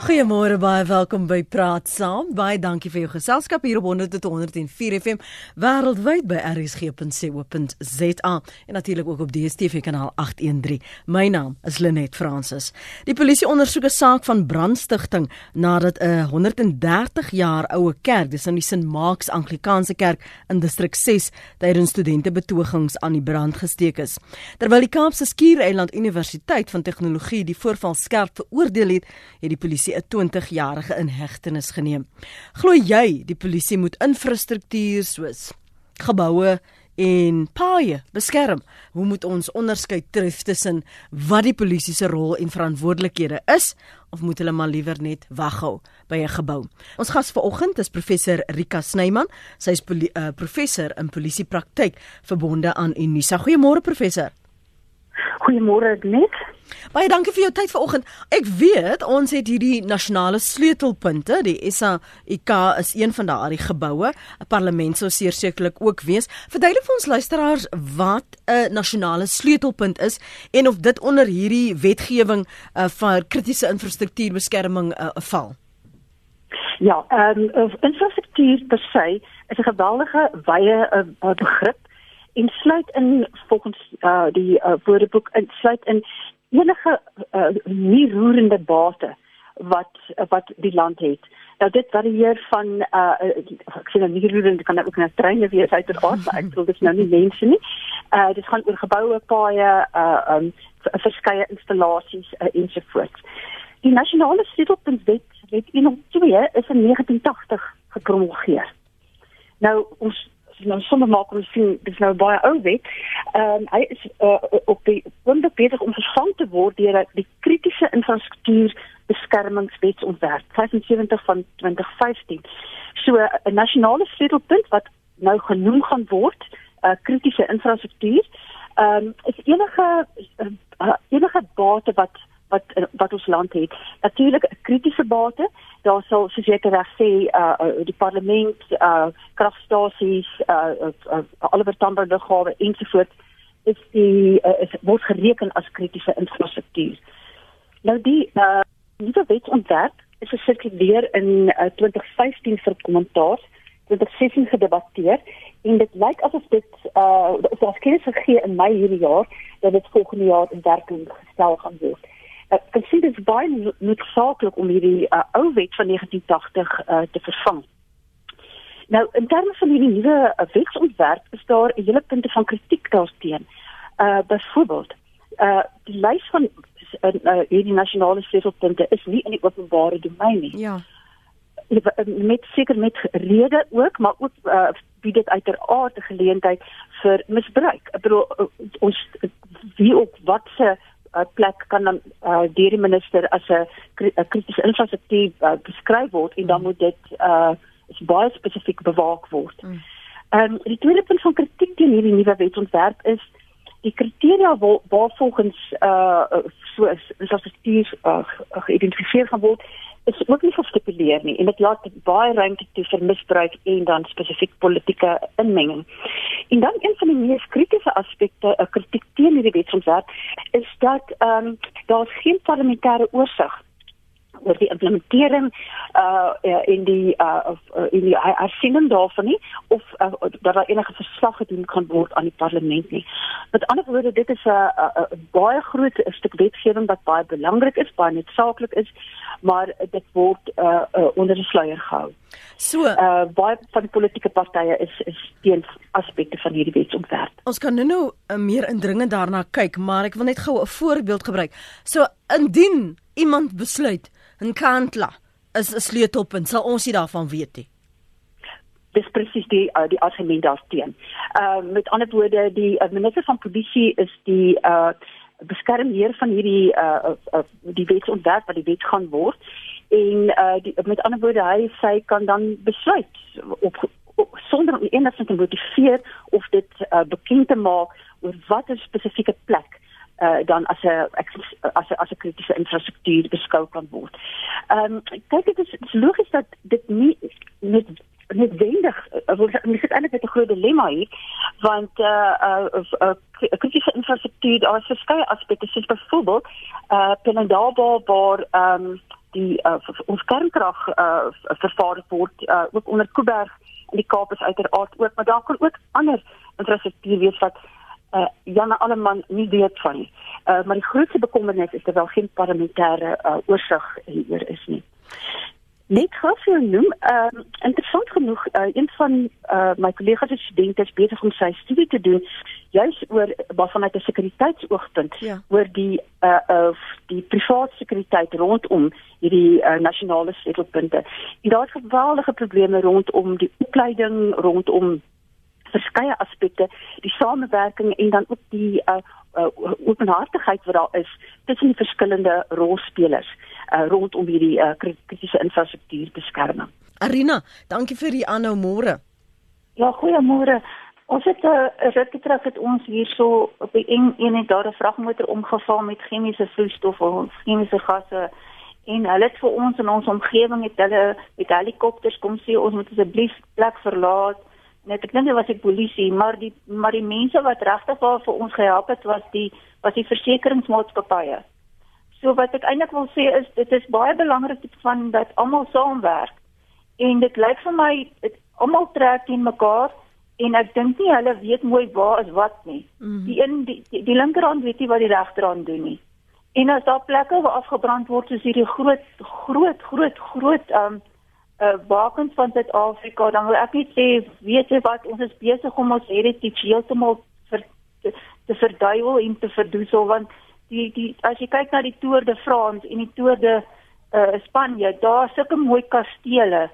Goeiemôre baie welkom by Praat Saam. Baie dankie vir jou geselskap hier op 100.104 FM wêreldwyd by rsg.co.za en natuurlik ook op DStv kanaal 813. My naam is Lenet Fransis. Die polisie ondersoek 'n saak van brandstigting nadat 'n 130 jaar oue kerk, dis nou die St. Mark's Anglikaanse Kerk in distrik 6, tydens studentebetogings aan die brand gesteek is. Terwyl die Kaapse Skiereiland Universiteit van Tegnologie die voorval skerp veroordeel het, het die polisie polisie 'n 20-jarige in hegtenis geneem. Glo jy die polisie moet infrastruktuur soos geboue en paaie beskerm? Hoe moet ons onderskei tref tussen wat die polisie se rol en verantwoordelikhede is of moet hulle maar liewer net waghou by 'n gebou? Ons gas vanoggend is professor Rika Snyman. Sy is uh, professor in polisiepraktyk verbonde aan Unisa. Goeiemôre professor. Goeiemôre net. Baie dankie vir jou tyd vanoggend. Ek weet ons het hierdie nasionale sleutelpunte. Die SAIK is een van daardie geboue. 'n Parlement sou sekerlik ook wees. Verduidelik vir ons luisteraars wat 'n nasionale sleutelpunt is en of dit onder hierdie wetgewing uh, vir kritiese infrastruktuurbeskerming uh, val. Ja, ehm um, infrastruktuur per se is 'n geweldige wye uh, begrip en sluit in volgens uh, die uh, woordeboek insluit in enige uh, nie roerende bate wat wat die land het. Nou dit varieer van uh, ek sê nou nie roerende kan ook 'n treine wees uit die aard, maar ek bedoel dit is nou nie mense nie. Uh dit gaan oor geboue, paaie, uh um verskeie installasies uh, ensovoorts. Die nasionale sleutelpuntwet wet 102 is in 1980 gepromulgeer. Nou ons nou sommer maak ons sien dis nou baie ou wet. Ehm um, hy is uh, op die punt besig om vervang te word deur die kritiese infrastruktuur beskermingswetsontwerp 75 van 2015. So 'n nasionale sleutelpunt wat nou genoem gaan word, uh, kritiese infrastruktuur. Ehm um, is enige uh, enige bate wat wat wat ons land het. Natuurlik 'n kritiese bate. Daar sal soos jy reg sê, uh, uh die parlement, uh kragstasies, uh, uh, uh alle vertande liggawe ensovoorts is die uh, is word gereken as kritiese infrastruktuur. Nou die uh nuwe wetsontwerp is gesirkuleer in uh, 2015 vir kommentaar, 2016 gedebatteer en dit lyk asof dit uh of daar kennis gegee in Mei hierdie jaar dat dit volgende jaar in werking gestel gaan word ek kan sien dit is baie noodsaaklik om hierdie uh, ou wet van 1980 uh, te vervang. Nou in terme van hierdie nuwe uh, wetsontwerp is daar 'n hele punte van kritiek daarteen. Uh byvoorbeeld, uh die lys van uh, uh, hierdie nasionale sleutelpunte is nie in die openbare domein nie. Ja. Met seker met rede ook, maar ook uh, bied dit uiteraard 'n geleentheid vir misbruik. Ek bedoel ons wie ook wat se 'n plek kan dan uh, deur die minister as 'n kritiese infrastruktuur uh, beskryf word en dan mm. moet dit uh, baie spesifiek bewaak word. Mm. Ehm um, die tweede punt van kritiek teen hierdie nuwe wetsontwerp is die kriteria waar, waar uh so infrastruktuur uh, geïdentifiseer gaan word is ook nie gestipuleer nie en dit laat baie ruimte toe vir misbruik en dan spesifiek politieke inmenging. En dan een van die mees kritiese aspekte, 'n uh, kritiek teen hierdie wetsontwerp, is dat ehm um, daar geen parlementêre oorsig oor die implementering uh in die uh of uh, in die hersiening daarvan nie of uh, dat daar enige verslag gedoen kan word aan die parlement nie. Met ander woorde dit is 'n baie groot stuk wetgewing wat baie belangrik is, baie noodsaaklik is, maar dit word uh, uh onder die sluier gehou. So uh baie van die politieke partye is is teen aspekte van hierdie wetsontwerp. Ons kan nou nou uh, meer indringend daarna kyk, maar ek wil net gou 'n voorbeeld gebruik. So indien iemand besluit in Kantla is 'n sleutelpunt, sal ons nie daarvan weet nie. Dis presies die uh, die argument daarteen. Ehm uh, met ander woorde, die uh, minister van polisie is die uh beskermheer van hierdie uh, uh die wetsontwerp wat die wet gaan word en uh die, met ander woorde hy sê kan dan besluit op, op sonder om enigstens te motiveer of dit uh, bekend te maak oor watter spesifieke plek uh, dan as 'n as 'n as 'n kritiese infrastruktuur beskou kan word. Ehm um, kyk dit is, is logies dat dit nie net net wendig word uh, dit eintlik 'n groot dilemma hier want eh uh, uh, uh, kritiese infrastruktuur daar is verskeie aspekte soos byvoorbeeld eh uh, Penandaba waar ehm um, die uh, ons kernkrag uh, vervaardig word uh, ook onder Kuiberg in die Kaap is uiteraard ook, maar daar kan ook ander infrastruktuur wees wat uh, Janne Alleman nie weet van nie. Uh, maar die grootste bekommernis is daar geen parlementêre uh, oorsig hier is nie. Net gou vir noem, ehm uh, interessant genoeg, uh, een van uh, my kollegas is studente is besig om sy studie te doen juis oor waarvan uit 'n sekuriteitsoogpunt ja. oor die uh of die private sekuriteit rondom hierdie uh, nasionale sleutelpunte. En daar is geweldige probleme rondom die opleiding, rondom verskeie aspekte, die samewerking en dan ook die uh, uh openhartigheid wat daar is tussen die verskillende rolspelers uh, rondom hierdie uh, kritiese infrastruktuur beskerming. Arina, dankie vir die aanhou môre. Ja, goeiemôre. Ons het 'n uh, rukkie terug het ons hierso op die een een het daar 'n vragmotor omgeval met chemiese vloeistof of chemiese gasse en hulle het vir ons in ons omgewing het hulle met helikopters kom sê ons moet asseblief plek verlaat net ek dink dit was die polisie maar die maar die mense wat regtig vir ons gehelp het was die was die versekeringsmaatskappye. So wat ek eintlik wil sê is dit is baie belangrik van dat almal saamwerk. En dit lyk vir my dit almal trek teen mekaar en ek dink nie hulle weet mooi waar is wat nie. Mm. Die een die, die, die linkerhand weet nie wat die regterhand doen nie. En as daar plekke waar afgebrand word soos hierdie groot groot groot groot um uh, wakens van Suid-Afrika, dan wil ek net sê, weet jy wat, ons is besig om ons heritage heeltemal vir te, te verduiwel en te verdoesel want die die as jy kyk na die Tour de France en die Tour de uh, Spanje, daar sulke mooi kastele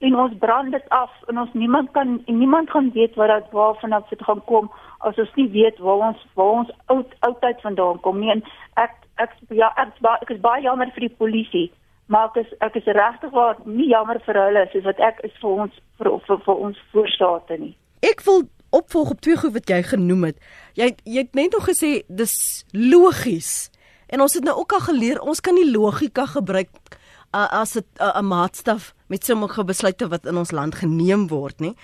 en ons brand dit af en ons niemand kan niemand gaan weet wat dit waarvan af dit gaan kom as ons nie weet waar ons waar ons oud oudheid vandaan kom nie en ek ek ja ek, ek is baie jammer vir die polisie maar ek is ek is regtig waar nie jammer vir hulle soos wat ek is vir ons vir vir, vir ons voorstate nie. Ek wil opvolg op twee goed wat jy genoem het. Jy jy het net nog gesê dis logies. En ons het nou ook al geleer ons kan nie logika gebruik uh, as 'n 'n maatstaf met sommige besluite wat in ons land geneem word nie.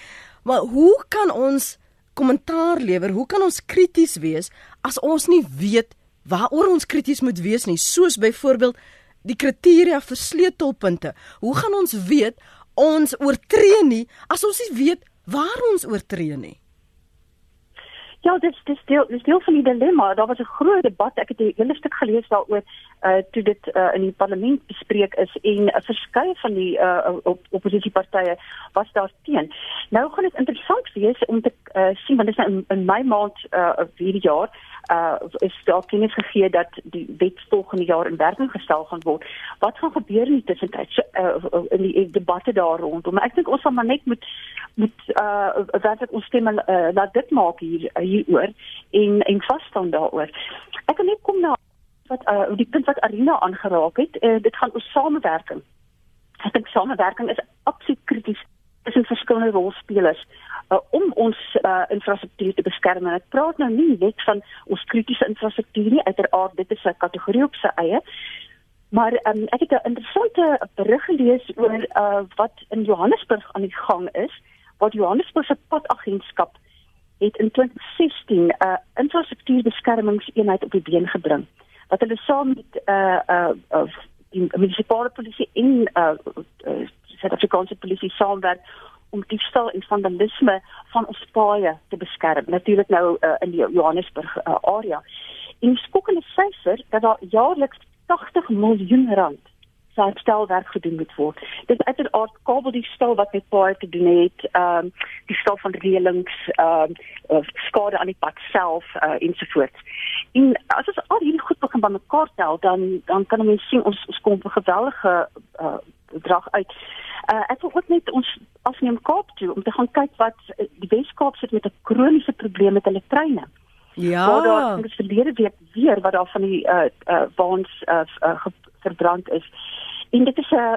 Maar hoe kan ons kommentaar lewer? Hoe kan ons krities wees as ons nie weet waaroor ons krities moet wees nie? Soos byvoorbeeld die kriteria vir sleutelpunte. Hoe gaan ons weet ons oortree nie as ons nie weet waar ons oortree nie? Ja, dit is deel dis deel van die dilemma. Daar was 'n groot debat. Ek het 'n hele stuk gelees daaroor uh toe dit uh, in die parlement bespreek is en 'n uh, verskeie van die uh op, oppositiepartye was daar teen. Nou gaan dit interessant wees om te uh, sien want dit is nou in, in my maand uh hierdie jaar uh is daar kennis gegee dat die wet volgende jaar in werking gestel gaan word. Wat gaan gebeur in die tussentyd so, uh, in die debatte daar rondom? Ek dink ons sal maar net moet moet uh werklik ons stemme uh, laat dit maak hier hieroor en en vas staan daaroor. Ek wil net kom na wat uh die punt wat Arina aangeraak het. Uh, dit gaan oor samewerking. Ek dink samewerking is absoluut krities tussen verskillende rolspelers uh, om ons uh, infrastruktuur te beskerm. Ek praat nou nie net van ons kritiese infrastruktuur nie, uiteraard dit is 'n kategorie op sy eie. Maar um, ek het 'n interessante berig gelees oor uh, wat in Johannesburg aan die gang is, wat Johannesburg se padagentskap het in 2016 'n uh, infrastruktuurbeskermingseenheid op die been gebring wat hulle saam met 'n uh, uh, uh, die munisipale polisie en 'n uh, uh, Suid-Afrikaanse polisie saamwerk om die stil en vandalisme van ons paaie te beskerm. Natuurlik nou uh, in die Johannesburg uh, area. En skokkende syfer dat daar jaarliks 80 miljoen rand sy stelwerk gedoen moet word. Dit is uiteraard kabel die stel wat met paaie te doen het, ehm um, die stel van reëlings, ehm um, skade aan die pad self uh, ensovoorts. En as ons al hierdie goed begin bymekaar tel, dan dan kan ons sien ons ons kom 'n geweldige uh, bedrag uit. Uh, ek wil ook net ons afneem Kaap toe om te gaan kyk wat uh, die Weskaap sit met 'n kroniese probleem met hulle treine. Ja. Waar daar in die verlede week weer wat daar van die uh uh waans uh, uh verbrand is. En dit is 'n uh,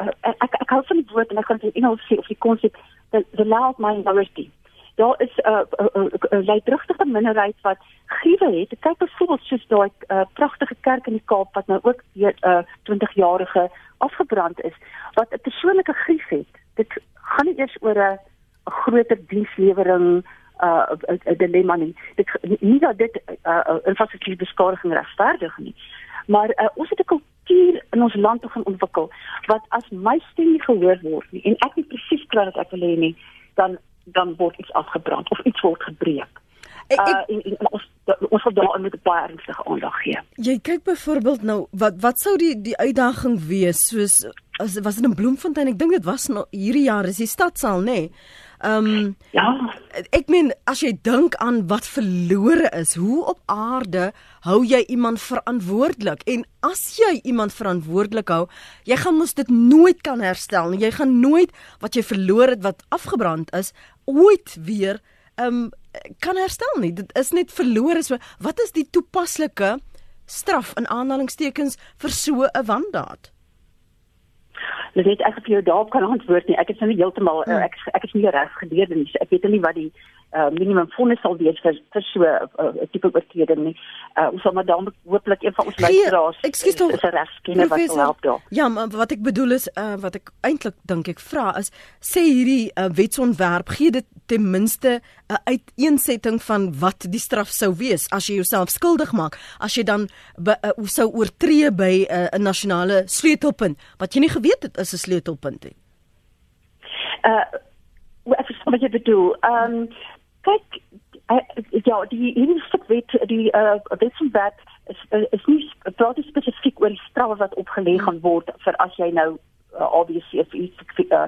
uh, ek ek hou van die woord en ek gaan dit in Engels sê of die konsep the, the loud minority. Daar is 'n uh, 'n uh, uh, uh, leidrugtige minderheid wat gruwe het. Kyk byvoorbeeld soos daai uh, pragtige kerk in die Kaap wat nou ook weer 'n uh, 20-jarige afgebrand is wat 'n persoonlike grief het. Dit gaan nie eers oor 'n groter dienslewering uh 'n dilemma nie. Dit nie dat dit 'n uh, uh, infrastruktuur beskadiging regverdig nie. Maar uh, ons het 'n kultuur in ons land begin ontwikkel wat as my stem nie gehoor word nie en ek nie presies kry wat ek wil hê nie, dan dan word iets afgebrand of iets word gebreek. Ek, ek, uh, en, en ons ons moet daarin met baie ernstige aandag gee. Jy kyk byvoorbeeld nou wat wat sou die die uitdaging wees soos as was dit in Bloemfontein ek dink dit was nou hierdie jaar is die stadsaal nê. Nee. Ehm um, ja. Ek meen as jy dink aan wat verlore is, hoe op aarde hou jy iemand verantwoordelik? En as jy iemand verantwoordelik hou, jy gaan mos dit nooit kan herstel nie. Jy gaan nooit wat jy verloor het wat afgebrand is, ooit weer ehm um, kan herstel nie. Dit is net verlore. So wat is die toepaslike straf in aanhalingstekens vir so 'n wandaad? Dit het ek vir jou daarop kan antwoord nie. Ek is nou nie heeltemal hmm. ek ek is nie reg geleer nie. So ek weet nie wat die uh, minimum vonnis sal wees vir vir so 'n uh, tipe oortreding nie. Uh, ons sal maar dan hooplik een van ons luisteraars Ekskuus tog. 'n regskenner wat sal help daar. Ja, maar wat ek bedoel is uh, wat ek eintlik dink ek vra is sê hierdie uh, wetsontwerp gee dit ten minste 'n uh, uiteensetting van wat die straf sou wees as jy jouself skuldig maak as jy dan be, uh, sou oortree by 'n uh, nasionale sleutelpunt wat jy nie geweet het is 'n sleutelpunt nie. Uh ek verstaan wat jy bedoel. Ehm um, kyk uh, ja die stuk wet die uh, wetsontwerp is is nie praat spesifiek oor die strafe wat opgelê gaan word vir as jy nou uh, obviously if iets uh,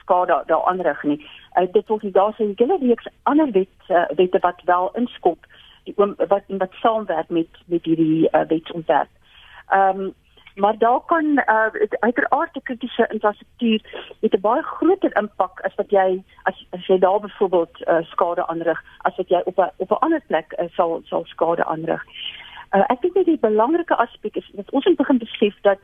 skade daar aanrig nie. Uh, dit word daar jy gele reeks ander wet uh, wette wat wel inskop die wat wat saamwerk met met hierdie uh, wetsontwerp. Ehm um, maar daar kan uh, uiteraard die kritiese infrastruktuur het 'n baie groter impak as wat jy as as jy daar byvoorbeeld uh, skade aanrig as wat jy op 'n op 'n ander plek uh, sal sal skade aanrig. Uh, ek dink die belangrike aspek is dat ons moet begin besef dat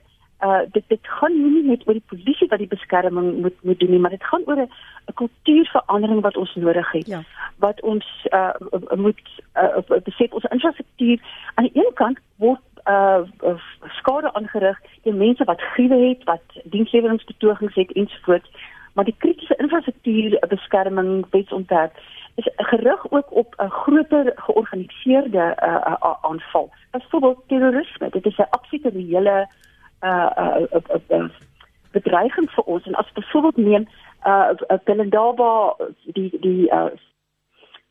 uh, dit dit gaan nie net oor die polisie wat die beskerming moet moet doen nie, maar dit gaan oor 'n kultuurverandering wat ons nodig het. Ja. Wat ons uh, moet uh, besef ons infrastruktuur aan die een kant word uh skade aangerig deur mense wat gruwe het, wat diensleweringstoetogings het ensovoorts, maar die kritiese infrastruktuur beskerming wetsontwerp is gerig ook op 'n groter georganiseerde uh, uh, aanval. Byvoorbeeld terrorisme, dit is 'n absolute reële uh uh, uh, uh, uh bedreiging vir ons. En as byvoorbeeld neem uh Belendaba die die uh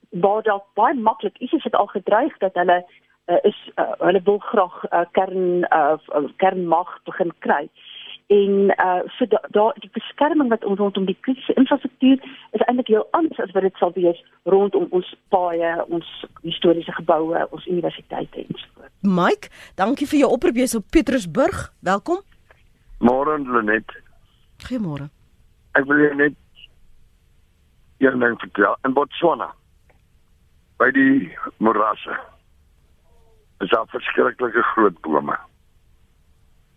waar dalk baie maklik is dit al gedreig dat hulle uh, is uh, hulle wil graag uh, kern uh, kernmag begin kry en uh so daai da, die beskerming wat ons rondom die kritiese infrastruktuur is eintlik heel anders as wat dit sal wees rondom ons paaie, ons historiese geboue, ons universiteite en so voort. Mike, dankie vir jou oproep jy's op Petrusburg. Welkom. Môre Lenet. Goeiemôre. Ek wil net een ding vertel in Botswana by die morasse is daar verskriklike groot bome.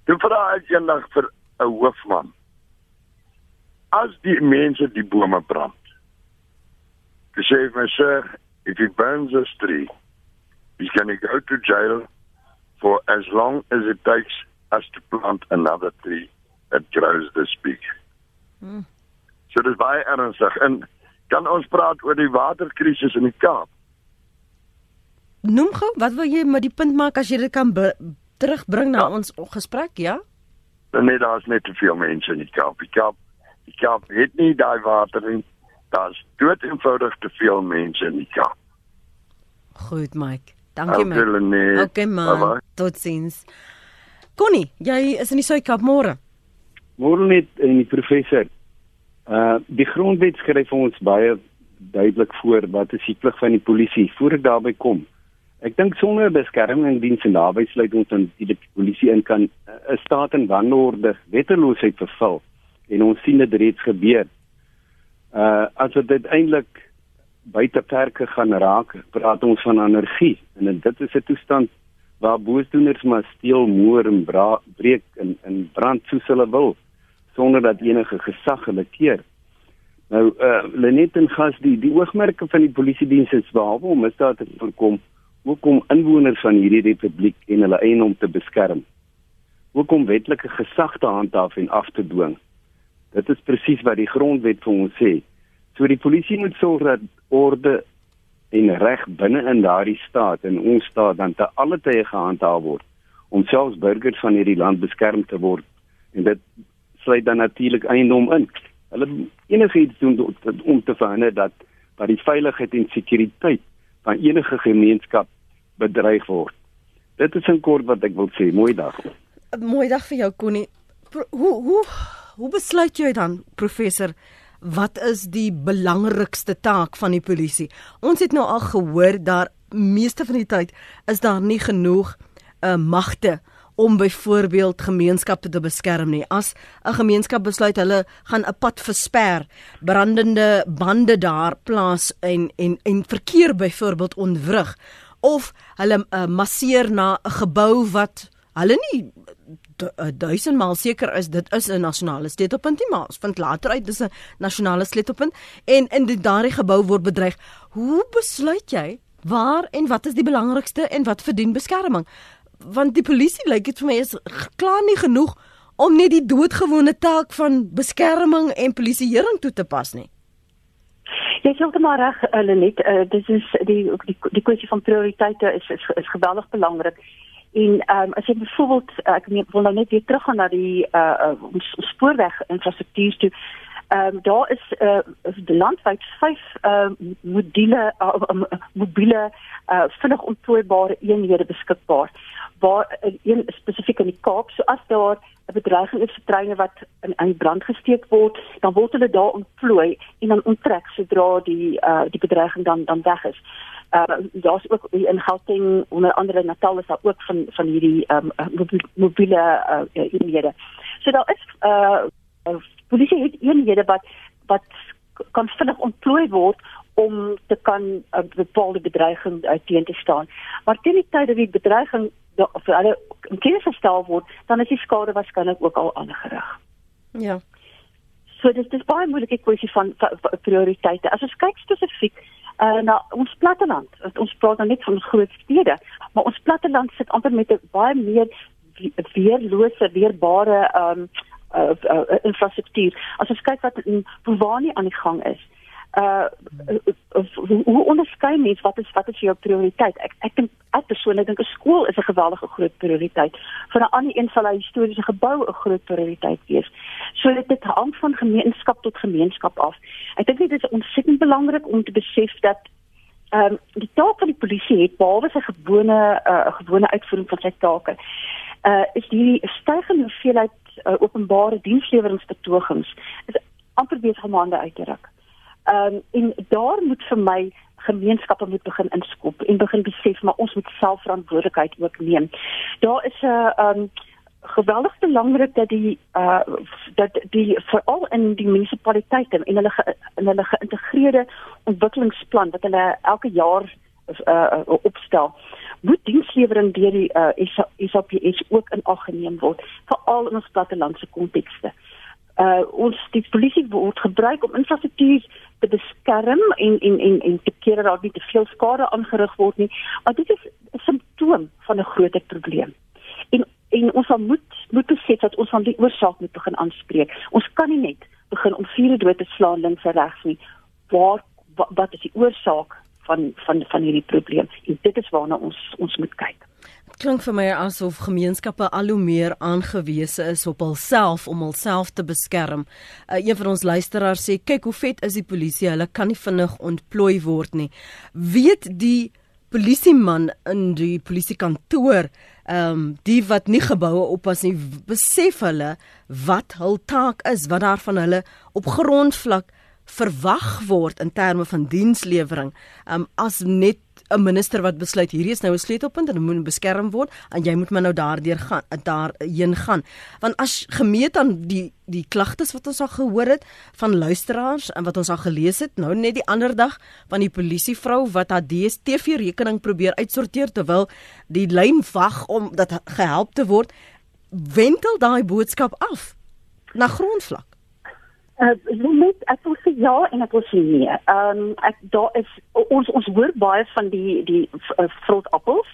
Toe vra ek eendag vir 'n hoofman. As die mense die bome brand. Hy sê my sir, if it burns a tree, you can go to jail for as long as it takes us to plant another tree that grows this big. Hmm. So dis baie ernstig en kan ons praat oor die waterkrisis in die Kaap? Noem gou wat wil jy met die punt maak as jy dit kan terugbring na ja. ons gesprek ja? Nee daar's net te veel mense in die Kaap. Die Kaap die Kaap het nie daai water nie. Daar's dood eenvoudig te veel mense in die Kaap. Goed Mike. Dankie man okay man. Totsiens. Connie jy is in die Suid-Kaap môre. Môre net in die professor. Uh die grondwet skryf ons baie duidelik voor wat is die plig van die polisie voor ek daarby kom Ek dink sonder beskerming dien se naby sluit ons dan die, polisie in kan 'n uh, staat en wanorde wetteloosheid vervul en ons sien dit reeds gebeur. Uh as dit uiteindelik buite perke gaan raak, praat ons van anargie en dit is 'n toestand waar boosdoeners maar steel, moor en bra, breek en en brand soos hulle wil sonder dat enige gesag hulle keer. Nou uh Lenet en gas die die oogmerke van die polisie diens is behalwe om misdaad te voorkom hoekom inwoners van hierdie republiek en hulle eiendom te beskerm. Hoekom wetlike gesag te handhaaf en af te dwing. Dit is presies wat die grondwet vir ons sê. So die polisie moet sorg dat orde en reg binne in daardie staat en ons staat dan te alle tye gehandhaaf word om selfs burgers van hierdie land beskerm te word en dit sluit dan natuurlik eiendom in. Hulle enigiets doen om te verhinder dat dat die veiligheid en sekuriteit van enige gemeenskap bedreig word. Dit is 'n kort wat ek wil sê. Mooi dag. Mooi dag vir jou Connie. Hoe hoe hoe besluit jy dan professor wat is die belangrikste taak van die polisie? Ons het nou al gehoor daar meeste van die tyd is daar nie genoeg uh, magte om byvoorbeeld gemeenskappe te beskerm nie. As 'n gemeenskap besluit hulle gaan 'n pad versper, brandende bande daar plaas en en en verkeer byvoorbeeld ontwrig of hulle uh, masseer na 'n gebou wat hulle nie Eh, duisendmaal seker is dit is 'n nasionale sleutelpunt nie maar ons vind later uit dis 'n nasionale sleutelpunt en in die daardie gebou word bedreig. Hoe besluit jy waar en wat is die belangrikste en wat verdien beskerming? Want die polisie lyk dit vir my is klaar nie genoeg om net die doodgewone taak van beskerming en polisieering toe te pas nie Jy sê heeltemal reg, Lenet. Uh, dit is die die die kwessie van prioriteite is is, is geweldig belangrik. En ehm um, as jy byvoorbeeld ek meen, wil nou net weer teruggaan na die uh, uh spoorweg infrastruktuur toe. Ehm um, daar is uh landwyd vyf uh module uh, mobiele uh vinnig ontplooibare eenhede beskikbaar waar een spesifiek in die Kaap so as daar 'n bedreiging is vir treine wat in in brand gesteek word, dan word hulle daar ontplooi en dan onttrek sodra die uh die bedreiging dan dan weg is uh daar's ook in Gauteng onder andere Natal is daar ook van van hierdie um mobiele uh eenhede. So daar is uh polisie het eenhede wat wat kan vinnig ontplooi word om te kan 'n uh, bepaalde bedreiging uh, teen te staan. Maar teen die tyd dat die bedreiging of hulle in kennis gestel word, dan is die skade waarskynlik ook al aangerig. Ja. So dit is baie moeilike kwessie van, van, van prioriteite. As ons kyk spesifiek uh, na ons platteland. Ons praat nou net van groot stede, maar ons platteland sit amper met 'n baie meer weerlose, weerbare ehm um, uh, uh, infrastruktuur. As ons kyk wat in Bovani aan die gang is, uh hoe onderskei mens wat is wat is jou prioriteit? Ek ek dink ek persoonlik dink 'n skool is 'n geweldige groot prioriteit. Vir 'n ander een sal 'n historiese gebou 'n groot prioriteit wees. So dit dit hang van gemeenskap tot gemeenskap af. Ek dink dit is ontsettend belangrik om te besef dat ehm um, die taak van die polisie het behalwe sy gewone uh, gewone uitvoering van sy take uh is die stygende hoeveelheid uh, openbare diensleweringspetogings is amper besig om uit te ruk. Ehm um, en daar moet vir my gemeenskappe moet begin inskop en begin besef maar ons moet self verantwoordelikheid ook neem. Daar is 'n ehm um, geweldig belangrik dat die uh dat die veral in die munisipaliteite en hulle in hulle geïntegreerde ontwikkelingsplan wat hulle elke jaar uh opstel moet dienslewering deur die uh SAPS ook in ag geneem word veral in ons plattelandse kontekste uh ons die polisie word gebruik om infrastruktuur te beskerm en en en en te keer dat daar nie te veel skade aangerig word nie. Maar dit is 'n simptoom van 'n groter probleem. En en ons moet moet besef dat ons van die oorsaak moet begin aanspreek. Ons kan nie net begin om vure dood te slaan links en regs nie. Waar wat, is die oorsaak van van van hierdie probleem? En dit is waarna ons ons moet kyk klink vir my asof gemeenskappe al hoe meer aangewese is op hulself om hulself te beskerm. Uh, een van ons luisteraars sê kyk hoe vet is die polisie, hulle kan nie vinnig ontplooi word nie. Weet die polisieman in die polisiekantoor, ehm um, die wat nie geboue oppas nie, besef hulle wat hul taak is, wat daar van hulle op grondvlak verwag word in terme van dienslewering. Ehm um, as net 'n minister wat besluit hierdie is nou 'n sleutelpunt en moet beskerm word en jy moet maar nou daardeur gaan daarheen gaan. Want as gemeet aan die die klagtes wat ons al gehoor het van luisteraars en wat ons al gelees het nou net die ander dag van die polisievrou wat haar DStv rekening probeer uitsorteer terwyl die lyn wag om dat gehelp te word wentel daai boodskap af na grondvlak Uh, net ek wil sê ja en ek wil sê nee. Ehm um, ek daar is ons ons hoor baie van die die uh, vrot appels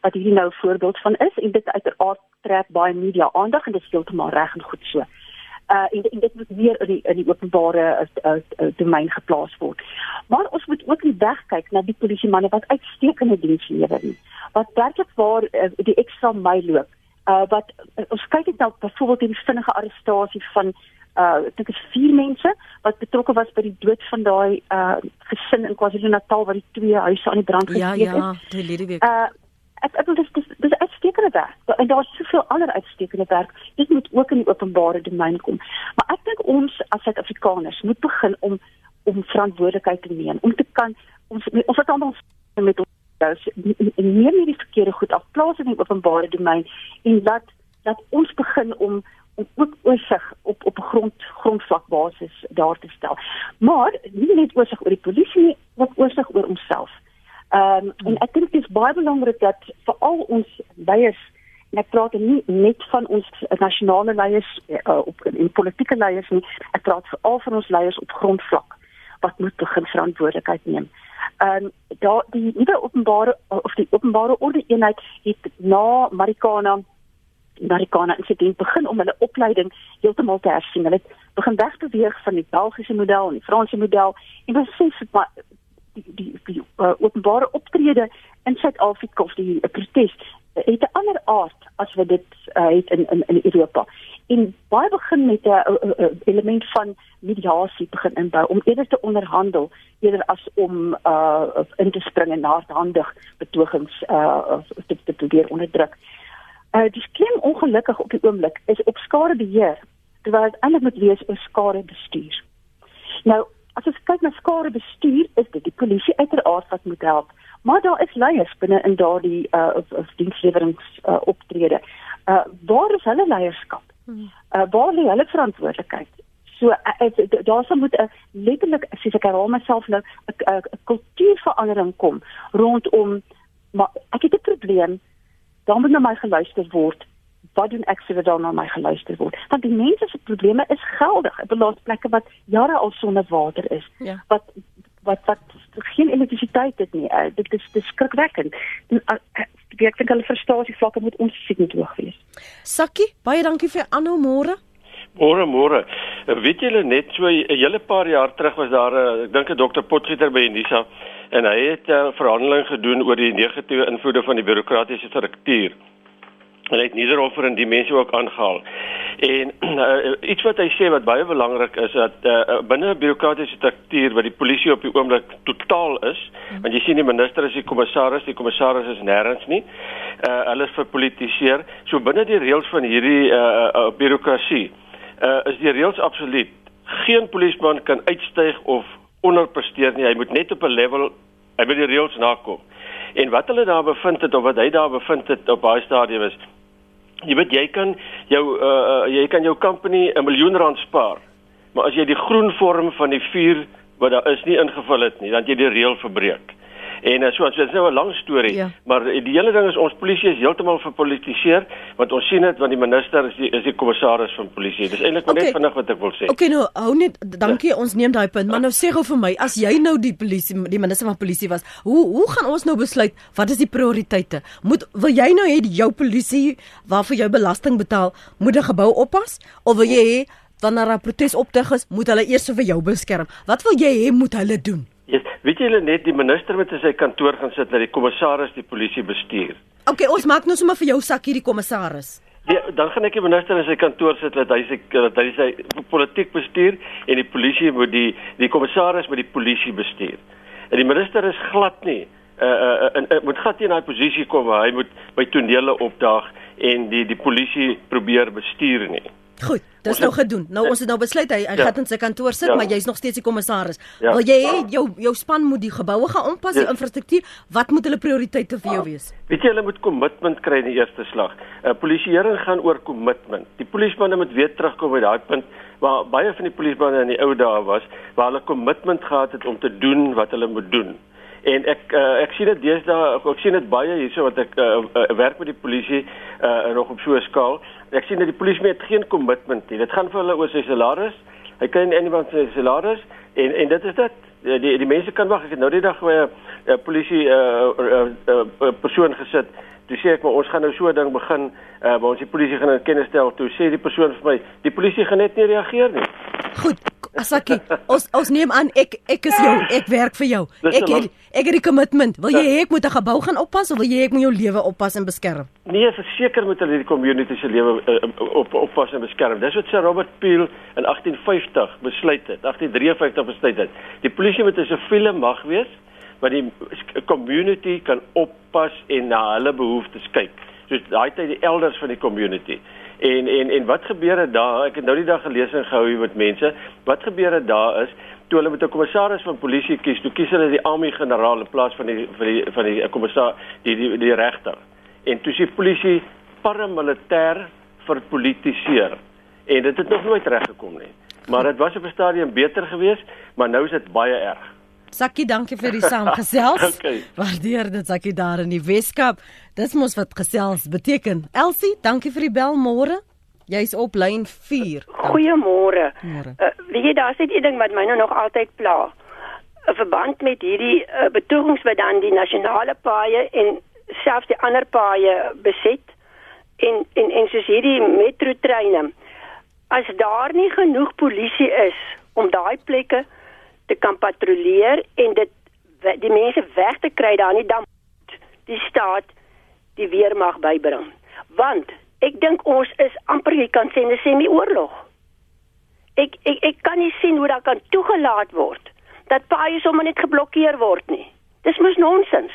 wat hier nou voorbeeld van is en dit uiteraard trek baie media aandag en dit is heeltemal reg en goed so. uh en, en dit moet weer in die in die openbare uh, uh, domein geplaas word. Maar ons moet ook nie wegkyk na die polisie manne wat uitstekende diens lewer nie. Wat werklik waar uh, die ekstra my loop. Uh wat uh, ons kyk net nou byvoorbeeld die vinnige arrestasie van uh dit is vier mense wat betrokke was by die dood van daai uh gesin in KwaZulu-Natal waar die twee huise aan die brand Ja, gesteek ja, is. die lede week. Uh ek ek wil dis dis dis uitstekende werk en daar's soveel ander uitstekende werk dit moet ook in die openbare domein kom maar ek dink ons as Suid-Afrikaners moet begin om om verantwoordelikheid te neem om te kan ons ons het almal met ons neem nie die verkeerde goed af plaas in die openbare domein en laat dat ons begin om om ook oorsig op op grond grondvlakbasis daar te stel maar nie net oorsig oor die polisie nie ook oorsig oor onsself Ehm um, en ek dink dit is baie belangrik dat veral ons leiers en ek praat nie net van ons nasionale leiers uh, op in politieke leiers nie, ek praat veral van ons leiers op grondvlak wat moet begin verantwoordelikheid neem. Ehm um, daar die nuwe openbare of die openbare orde eenheid het na Marikana Marikana insident begin om hulle opleiding heeltemal te hersien. Hulle begin wegbeweeg van die Belgiese model en die Franse model en besef maar die die, die uh, openbare optrede in Suid-Afrika of die uh, protes uh, het 'n ander aard as wat dit uh, het in in in Europa. En baie begin met 'n uh, uh, uh, element van mediasie begin inbou om eerder te onderhandel eerder as om uh, in te spring en hardhandig betogings uh, te, te probeer onderdruk. Uh, die klem ongelukkig op die oomblik is op skadebeheer terwyl dit eintlik moet wees oor skadebestuur. Nou As ons kyk na skare bestuur, is dit die polisie uiteraard wat moet help, maar daar is leiers binne in daardie uh of, of dienslewerings uh, optrede. Uh waar is hulle leierskap? Uh waar lê hulle verantwoordelikheid? So uh, daar sal moet 'n letterlik as ek herhaal myself nou 'n kultuurverandering kom rondom maar ek het 'n probleem dan moet na my geluister word wat doen ek sodat daar na my geluister word? Want die mense se probleme is geldig. Ek beloon plekke wat jare al sonder water is. Ja. Wat wat wat geen elektrisiteit het nie. Uh, dit is dit is skrikwekkend. En uh, ek dink hulle frustrasie vlakke moet ons seker hoog wees. Sakkie, baie dankie vir aanhou môre. Môre môre. Weet julle net so 'n hele paar jaar terug was daar 'n ek dink 'n dokter Potgieter by Unisa en hy het 'n uh, verhandeling gedoen oor die negatiewe invloede van die bureaukratiese struktuur. Hulle het Niederhofer en die mense ook aangehaal. En uh, iets wat hy sê wat baie belangrik is dat uh, binne 'n bureaukratiese struktuur wat die polisie op die oomblik totaal is, mm. want jy sien die minister is die kommissaris, die kommissaris is nêrens nie. Uh, hulle is verpolitiseer. So binne die reëls van hierdie uh, uh, bureaukrasie uh, is die reëls absoluut. Geen polisieman kan uitstyg of onderpresteer nie. Hy moet net op 'n level hy moet die reëls nakom. En wat hulle daar bevind het of wat hy daar bevind het op baie stadium is jy weet jy kan jou uh, jy kan jou company 'n miljoen rand spaar. Maar as jy die groen vorm van die vuur wat daar is nie ingevul het nie, dan jy die reël verbreek. En uh, so as dit is nou 'n lang storie, Ja. maar die hele ding is ons polisie is heeltemal verpolitiseer want ons sien dit want die minister is die is die kommissaris van polisie. Dis eintlik Okay. net vinnig wat ek wil sê. Okay nou, hou net dankie, ons neem daai punt, maar nou sê gou vir my, as jy nou die polisie die minister van polisie was, hoe hoe gaan ons nou besluit wat is die prioriteite? Moet wil jy nou hê jou polisie waarvoor jy belasting betaal, moet 'n gebou oppas of wil jy hê wanneer 'n protes optig is, moet hulle eers vir jou beskerm? Wat wil jy hê moet hulle doen? Weet julle net die minister moet in sy kantoor gaan sit dat die kommissaris die polisie bestuur. Okay, ons maak nou sommer vir jou sak hierdie kommissaris. Ja, dan gaan ek die minister in sy kantoor sit dat hy sy dat hy sy politiek bestuur en die polisie moet die die kommissaris moet die polisie bestuur. En die minister is glad nie uh uh, uh, uh moet glad nie in daai posisie kom waar hy moet by tonele opdaag en die die polisie probeer bestuur nie. Goed, dis Ons nou het- gedoen. Nou ons het nou besluit hy, hy Ja. gaan in sy kantoor sit, Ja. maar jy's nog steeds die kommissaris. Ja. Wil jy hê jou jou span moet die geboue gaan aanpas, die Ja. infrastruktuur, wat moet hulle prioriteite vir jou wees? Weet jy hulle moet kommitment kry in die eerste slag. 'n uh, Polisieering gaan oor kommitment. Die polisiemanne moet weer terugkom by daai punt waar baie van die polisiemanne in die ou dae was waar hulle kommitment gehad het om te doen wat hulle moet doen. En ek uh, ek sien dit deesdae ek sien dit baie hierso wat ek uh, uh, werk met die polisie uh, nog op so 'n skaal. Ek sien dat die polisie het geen kommitment nie. Dit gaan vir hulle oor sy salaris. Hy kry nie iemand sy salaris en en dit is dit. Die die, mense kan wag. Ek het nou die dag by 'n uh, polisie uh, uh, uh, uh, persoon gesit Toe sê ek maar ons gaan nou so 'n ding begin uh, waar ons die polisie gaan in kennis stel. Toe sê die persoon vir my, die polisie gaan net nie reageer nie. Goed, Asaki, ons ons neem aan ek ek is jou, ek werk vir jou. Dis Ek het, ek het die commitment. Wil jy hê ek moet 'n gebou gaan oppas of wil jy ek moet jou lewe oppas en beskerm? Nee, verseker moet hulle die community se lewe uh, op oppas en beskerm. Dis wat Sir Robert Peel in 1850 besluit het. 1853 besluit het. Die polisie moet 'n siviele mag wees wat die community kan oppas en na hulle behoeftes kyk. Soos daai tyd die elders van die community. En en en wat gebeur het daar? Ek het nou die dag gelees en gehou met mense. Wat gebeur het daar is toe hulle met 'n kommissaris van polisie kies, toe kies hulle die army generaal in plaas van die van die van die kommissaris die die, die regter. En toe die polisie paramilitêr verpolitiseer. En dit het nog nooit reggekom nie. Maar dit was op 'n stadium beter geweest, maar nou is dit baie erg. Sakkie, dankie vir die saamgesels. Okay. Waardeer dit Sakkie daar in die Weskaap. Dis mos wat gesels beteken. Elsie, dankie vir die bel môre. Jy's op lyn 4. Goeiemôre. Môre. Uh, weet jy daar's net een ding wat my nou nog altyd pla. 'n Verband met hierdie uh, betogings wat dan die nasionale paaie en selfs die ander paaie beset en en en soos hierdie metrotreine. As daar nie genoeg polisie is om daai plekke te kan patrolleer en dit die mense weg te kry daar nie dan die staat die weermag bybring. Want ek dink ons is amper jy kan sê 'n semi-oorlog. Ek ek ek kan nie sien hoe dat kan toegelaat word dat paaie sommer net geblokkeer word nie. Dis mos nonsens.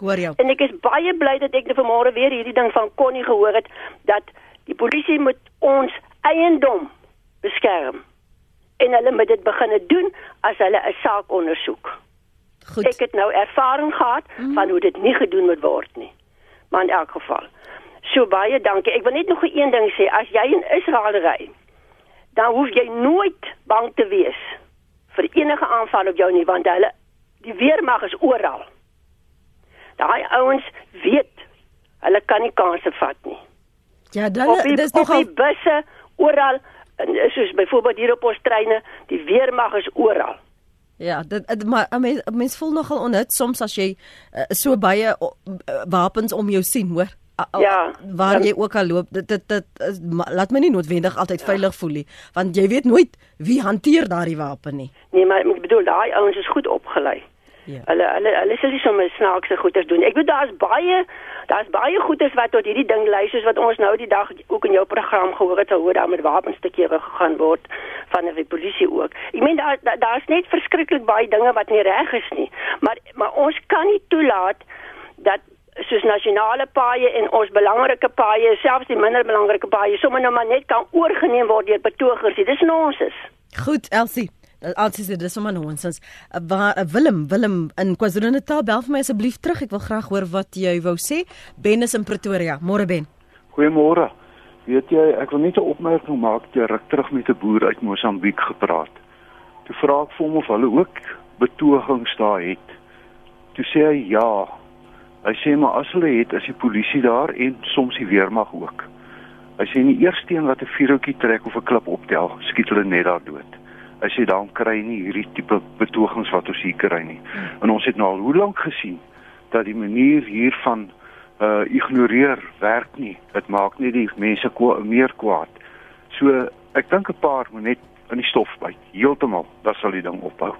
Hoor jou. En ek is baie bly dat ek nou vanmôre weer hierdie ding van Connie gehoor het dat die polisie moet ons eiendom beskerm. En hulle moet dit begine doen as hulle 'n saak ondersoek. Goed. Ek het nou ervaring gehad mm. van hoe dit nie gedoen moet word nie. Maar in elk geval. So baie dankie. Ek wil net nog een ding sê. As jy in Israel ry, dan hoef jy nooit bang te wees vir enige aanval op jou nie want hulle die weermag is oral. Daai ouens weet hulle kan nie kansse vat nie. Ja, Op dan die, dis op nogal die busse oral en soos byvoorbeeld hier op ons treine, die weermag is oral. Ja, dit maar 'n mens mens voel nogal onhut soms as jy uh, so baie uh, wapens om jou sien, hoor. A- a- Ja, waar jy ook al loop, dit dit, dit is, ma- laat my nie noodwendig altyd veilig voel nie, want jy weet nooit wie hanteer daardie wapen nie. Nee, maar ek bedoel daai ouens is goed opgelei. Ja. Hulle hulle hulle sal nie sommer snaakse goeders doen. Ek weet daar's baie daar's baie goeders wat tot hierdie ding lei soos wat ons nou die dag ook in jou program gehoor het hoe daar met wapens te kere gegaan word van die polisie ook. Ek meen daar daar- daar's net verskriklik baie dinge wat nie reg is nie. Maar maar ons kan nie toelaat dat soos nasionale paaie en ons belangrike paaie, selfs die minder belangrike paaie, sommer nou maar net kan oorgeneem word deur betogers. nie. Dis nonsens. Goed, Elsie. Elsie sê dis sommer nonsens. Uh, Waar uh, Willem, Willem in KwaZulu-Natal bel vir my asseblief terug. Ek wil graag hoor wat jy wou sê. Ben is in Pretoria. Môre Ben. Goeiemôre. Weet jy, ek wil net 'n opmerking maak ter ruk terug met 'n boer uit Mosambiek gepraat. Toe vra ek vir hom of hulle ook betogings daar het. Toe sê hy ja. Hy sê maar as hulle het, is die polisie daar en soms die weermag ook. Hy sê nie eerste een wat 'n vuurhoutjie trek of 'n klip optel, skiet hulle net daar dood. Hy sê dan kry nie hierdie tipe betogings wat ons hier kry nie. En ons het nou al hoe lank gesien dat die manier hiervan uh ignoreer werk nie. Dit maak net die mense kwa meer kwaad. So ek dink 'n paar moet net in die stof byt. Heeltemal, dan sal die ding ophou.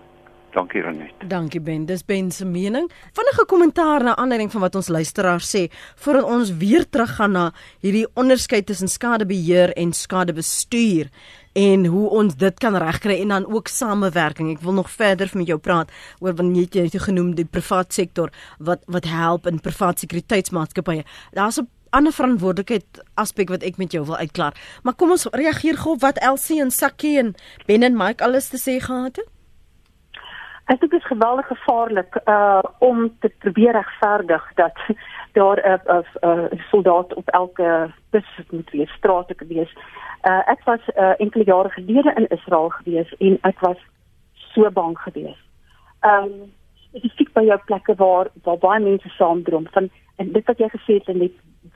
Dankie Renet. Dankie Ben, dis Ben se mening. Vinnige kommentaar na aanleiding van wat ons luisteraars sê, voordat ons weer teruggaan na hierdie onderskeid tussen skadebeheer en skadebestuur en hoe ons dit kan regkry en dan ook samewerking. Ek wil nog verder met jou praat oor wanneer jy het genoem die privaat sektor wat wat help in privaat sekuriteitsmaatskappye. Daar's 'n ander verantwoordelikheid aspek wat ek met jou wil uitklaar. Maar kom ons reageer gou wat Elsie en Sakkie en Ben en Mike alles te sê gehad het. Ek dink dit is geweldig gevaarlik uh om te probeer regverdig dat daar 'n uh, 'n uh, soldaat op elke bus moet wees, straat moet wees. Uh ek was uh, enkele jare gelede in Israel gewees en ek was so bang geweest. Um spesifiek by jou plekke waar waar baie mense saamdrom van en dit wat jy gesê het en net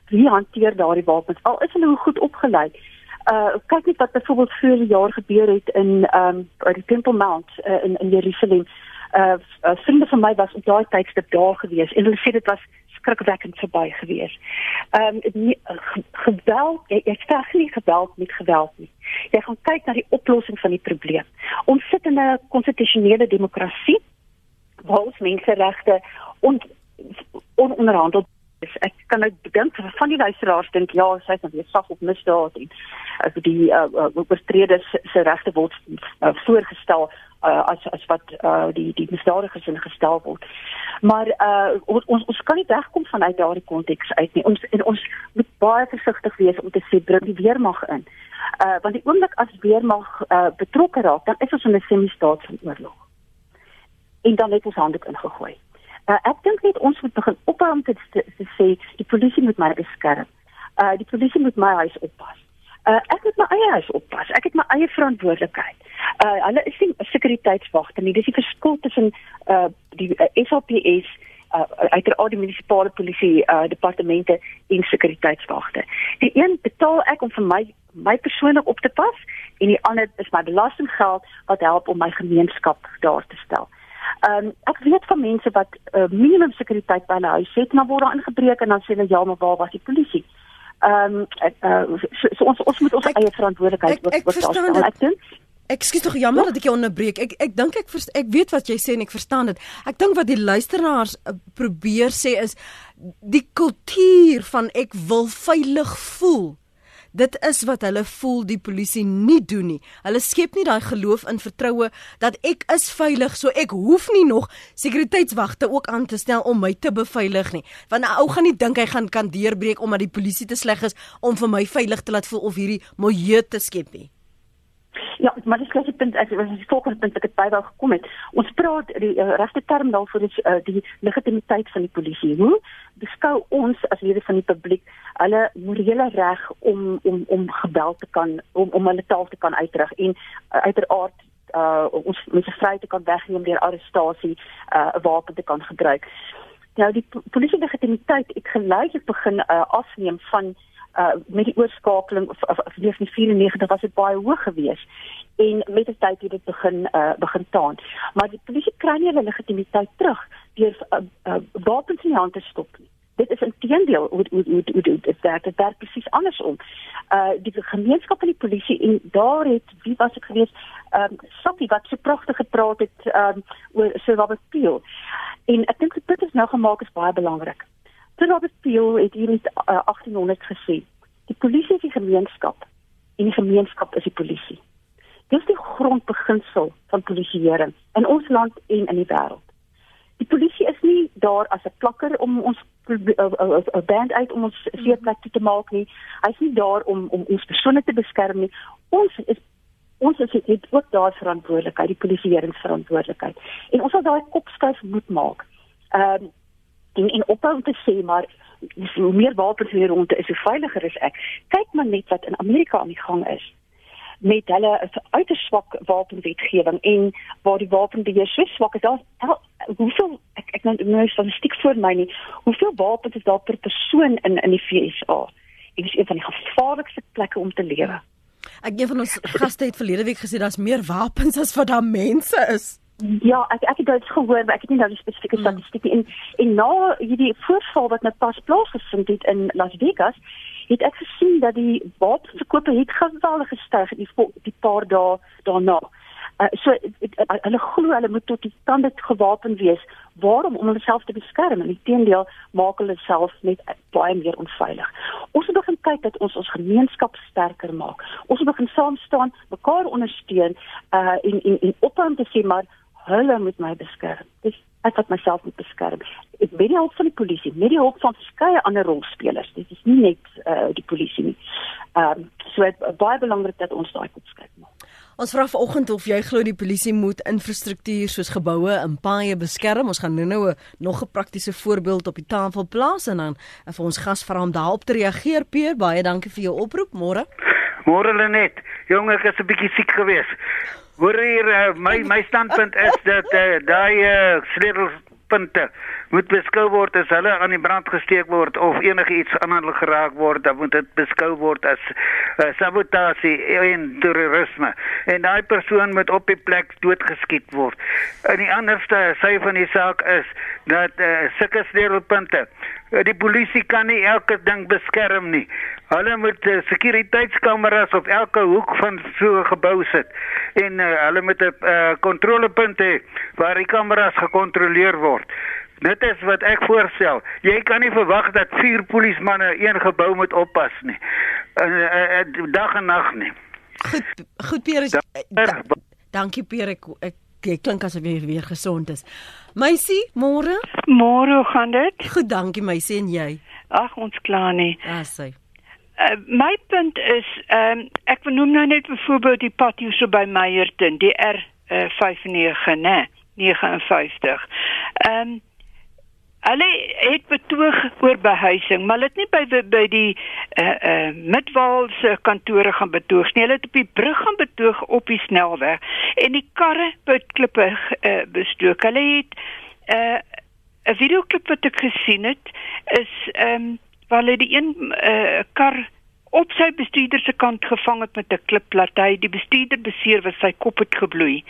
wie hanteer daardie wapens al is hulle goed opgelei. Uh kyk net wat byvoorbeeld vroeër jaar gebeur het in um by die Temple Mount uh, in in Jerusalem. Uh, uh vriende van my was op daai tydstip daar gewees en hulle sê dit was skrikwekkend verby gewees. Ehm um, geweld, jy, jy veg nie geweld met geweld nie. Jy gaan kyk na die oplossing van die probleem. Ons sit in 'n konstitusionele demokrasie waar ons menseregte on, ononderhandeld is. Ek kan nou dink van die luisteraars dink ja, sy is nou weer sag op misdaad en as die uh, uh, oortreders se regte word uh, voorgestel uh, as as wat uh, die die misdadigers ingestel word. Maar uh, ons ons kan nie wegkom vanuit daardie konteks uit nie. Ons en ons moet baie versigtig wees om te sê bring die weermag in. Uh, want die oomblik as weermag uh, betrokke raak, dan is ons in 'n semi-staat van oorlog. En dan het ons handdoek ingegooi. Uh, ek dink net ons moet begin ophou om te, te, te sê die polisie moet my beskerm. Uh die polisie moet my huis oppas. Uh ek moet my eie huis oppas. Ek het my eie verantwoordelikheid. Uh hulle is nie sekuriteitswagte nie. Dis die verskil tussen uh die uh, SAPS uh uiteraard die munisipale polisie uh departemente en sekuriteitswagte. Die een betaal ek om vir my my persoonlik op te pas en die ander is my belastinggeld wat help om my gemeenskap daar te stel. Um, ek weet van mense wat uh, minimum sekuriteit by hulle huis het dan word daar ingebreek en dan sê hulle ja, maar waar was die polisie? Ehm um, uh, so, so ons ons moet ons ek, eie verantwoordelikheid ook verstaan. Ek dink Ek skiet tog jammer dat ek jou onderbreek. Ek ek dink ek vers, ek weet wat jy sê en ek verstaan dit. Ek dink wat die luisteraars uh, probeer sê is die kultuur van ek wil veilig voel dit is wat hulle voel die polisie nie doen nie. Hulle skep nie daai geloof in vertroue dat ek is veilig, so ek hoef nie nog sekuriteitswagte ook aan te stel om my te beveilig nie. Want 'n ou gaan nie dink hy gaan kan deurbreek omdat die polisie te sleg is om vir my veilig te laat voel of hierdie milieu te skep nie. Ja, maar dis klasie punt as as die volgende punt wat ek by wou gekom het. Ons praat die uh, regte term daarvoor is uh, die legitimiteit van die polisie. Hoe beskou ons as lede van die publiek hulle morele reg om om om geweld te kan om om hulle taal te kan uitdruk en uh, uiteraard uh ons mense vry te kan wegneem deur arrestasie, 'n uh, wapen te kan gebruik. Nou die polisie legitimiteit ek geleidelik begin uh, afneem van met die oorskakeling of, of, of 1994 was dit baie hoog geweest en met die tyd het dit begin uh begin taan. Maar die polisie kry nie hulle legitimiteit terug deur uh, uh, wapens in die hand te stop nie. Dit is intedeel hoe hoe hoe hoe dit werk. Dit werk presies andersom. Uh die gemeenskap en die polisie en daar het wie was ek geweest? Um Sophie wat so pragtig gepraat het um oor Sir Robert Peel. En ek dink dit is nou gemaak is baie belangrik. Sir Robert Peel het hier in uh, 1800 gesê: "Die polisie is die gemeenskap en die gemeenskap is die polisie." Dis die grondbeginsel van polisieering in ons land en in die wêreld. Die polisie is nie daar as 'n plakker om ons 'n band uit om ons seerplek te maak nie. Hy's nie daar om om ons persone te beskerm nie. Ons is ons is dit ook daar verantwoordelikheid, die polisieeringsverantwoordelikheid. En ons sal daai kopskuif moet maak. Ehm um, en en ophou te sê maar hoe meer wapens hier rond is, hoe veiliger is ek. Kyk maar net wat in Amerika aan die gang is met hulle uiters swak wapenwetgewing en waar die wapenbeheer so swak is. Daar hoeveel ek ek nou nou statistiek voor my nie. Hoeveel wapens is daar per persoon in in die FSA? Dit is een van die gevaarlikste plekke om te lewe. Ek een van ons gaste het verlede week gesê daar's meer wapens as wat daar mense is. Ja, ek ek het dit gehoor, maar ek het nie nou die spesifieke hmm. statistieke in en na hierdie voorval wat nou pas plaasgevind het in Las Vegas, het ek gesien dat die wapenverkope het geweldig gestyg die die paar dae daarna. Uh, so hulle glo hulle moet tot die tande gewapen wees. Waarom om hulself te beskerm? Inteendeel maak hulle self net baie meer onveilig. Ons moet begin kyk dat ons ons gemeenskap sterker maak. Ons moet begin saam staan, mekaar ondersteun uh en en, en ophou te sê maar hulle moet my beskerm. Dis ek wat myself moet beskerm. Ek weet die hulp van die polisie, met die hulp van verskeie ander rolspelers. Dit is nie net uh, die polisie nie. Ehm um, so dit is baie belangrik dat ons daai kop skep maak. Ons vra vanoggend of jy glo die polisie moet infrastruktuur soos geboue en paaie beskerm. Ons gaan nou-nou nog 'n praktiese voorbeeld op die tafel plaas en dan en vir ons gas vra om daarop te reageer. Peer, baie dankie vir jou oproep. Môre. Môre Lenet. Jong, ek is 'n bietjie siek geweest. Hoor hier uh, my my standpunt is dat uh, daai uh, sleutelpunte moet beskou word as hulle aan die brand gesteek word of enigiets anders geraak word, dan moet dit beskou word as uh, sabotasie en terrorisme. En daai persoon moet op die plek doodgeskiet word. En die anderste sy van die saak is dat uh, sulke sleutelpunte Die polisie kan nie elke ding beskerm nie. Hulle moet uh, sekuriteitskameras op elke hoek van so 'n gebou sit en uh, hulle moet 'n uh, kontrolepunt hê waar die kameras gekontroleer word. Dit is wat ek voorstel. Jy kan nie verwag dat vier polismanne een gebou moet oppas nie. Uh, uh, uh, dag en nag nie. Goed, goed Pierre. Da- Da, dankie Pierre. Ek, ek, ek klink asof jy weer gesond is. Meisie, môre? Môre gaan dit? Goed, dankie meisie en jy. Ag, ons kla nie. Ja, sy. Uh, my punt is, ehm um, ek benoem nou net byvoorbeeld die pad hier so by Meyerton, die R uh, 59, né? 59. Ehm um, Hulle het betoog oor behuising, maar het nie by, by die eh uh, eh uh, Midwaalse kantore gaan betoog nie. Hulle het op die brug gaan betoog op die snelweg en die karre het klippe eh uh, bestook. Hulle het eh uh, 'n videoklip wat ek gesien het is ehm um, waar hulle die een eh uh, kar op sy bestuurder se kant gevang het met 'n klip laat hy die bestuurder beseer wat sy kop het gebloei.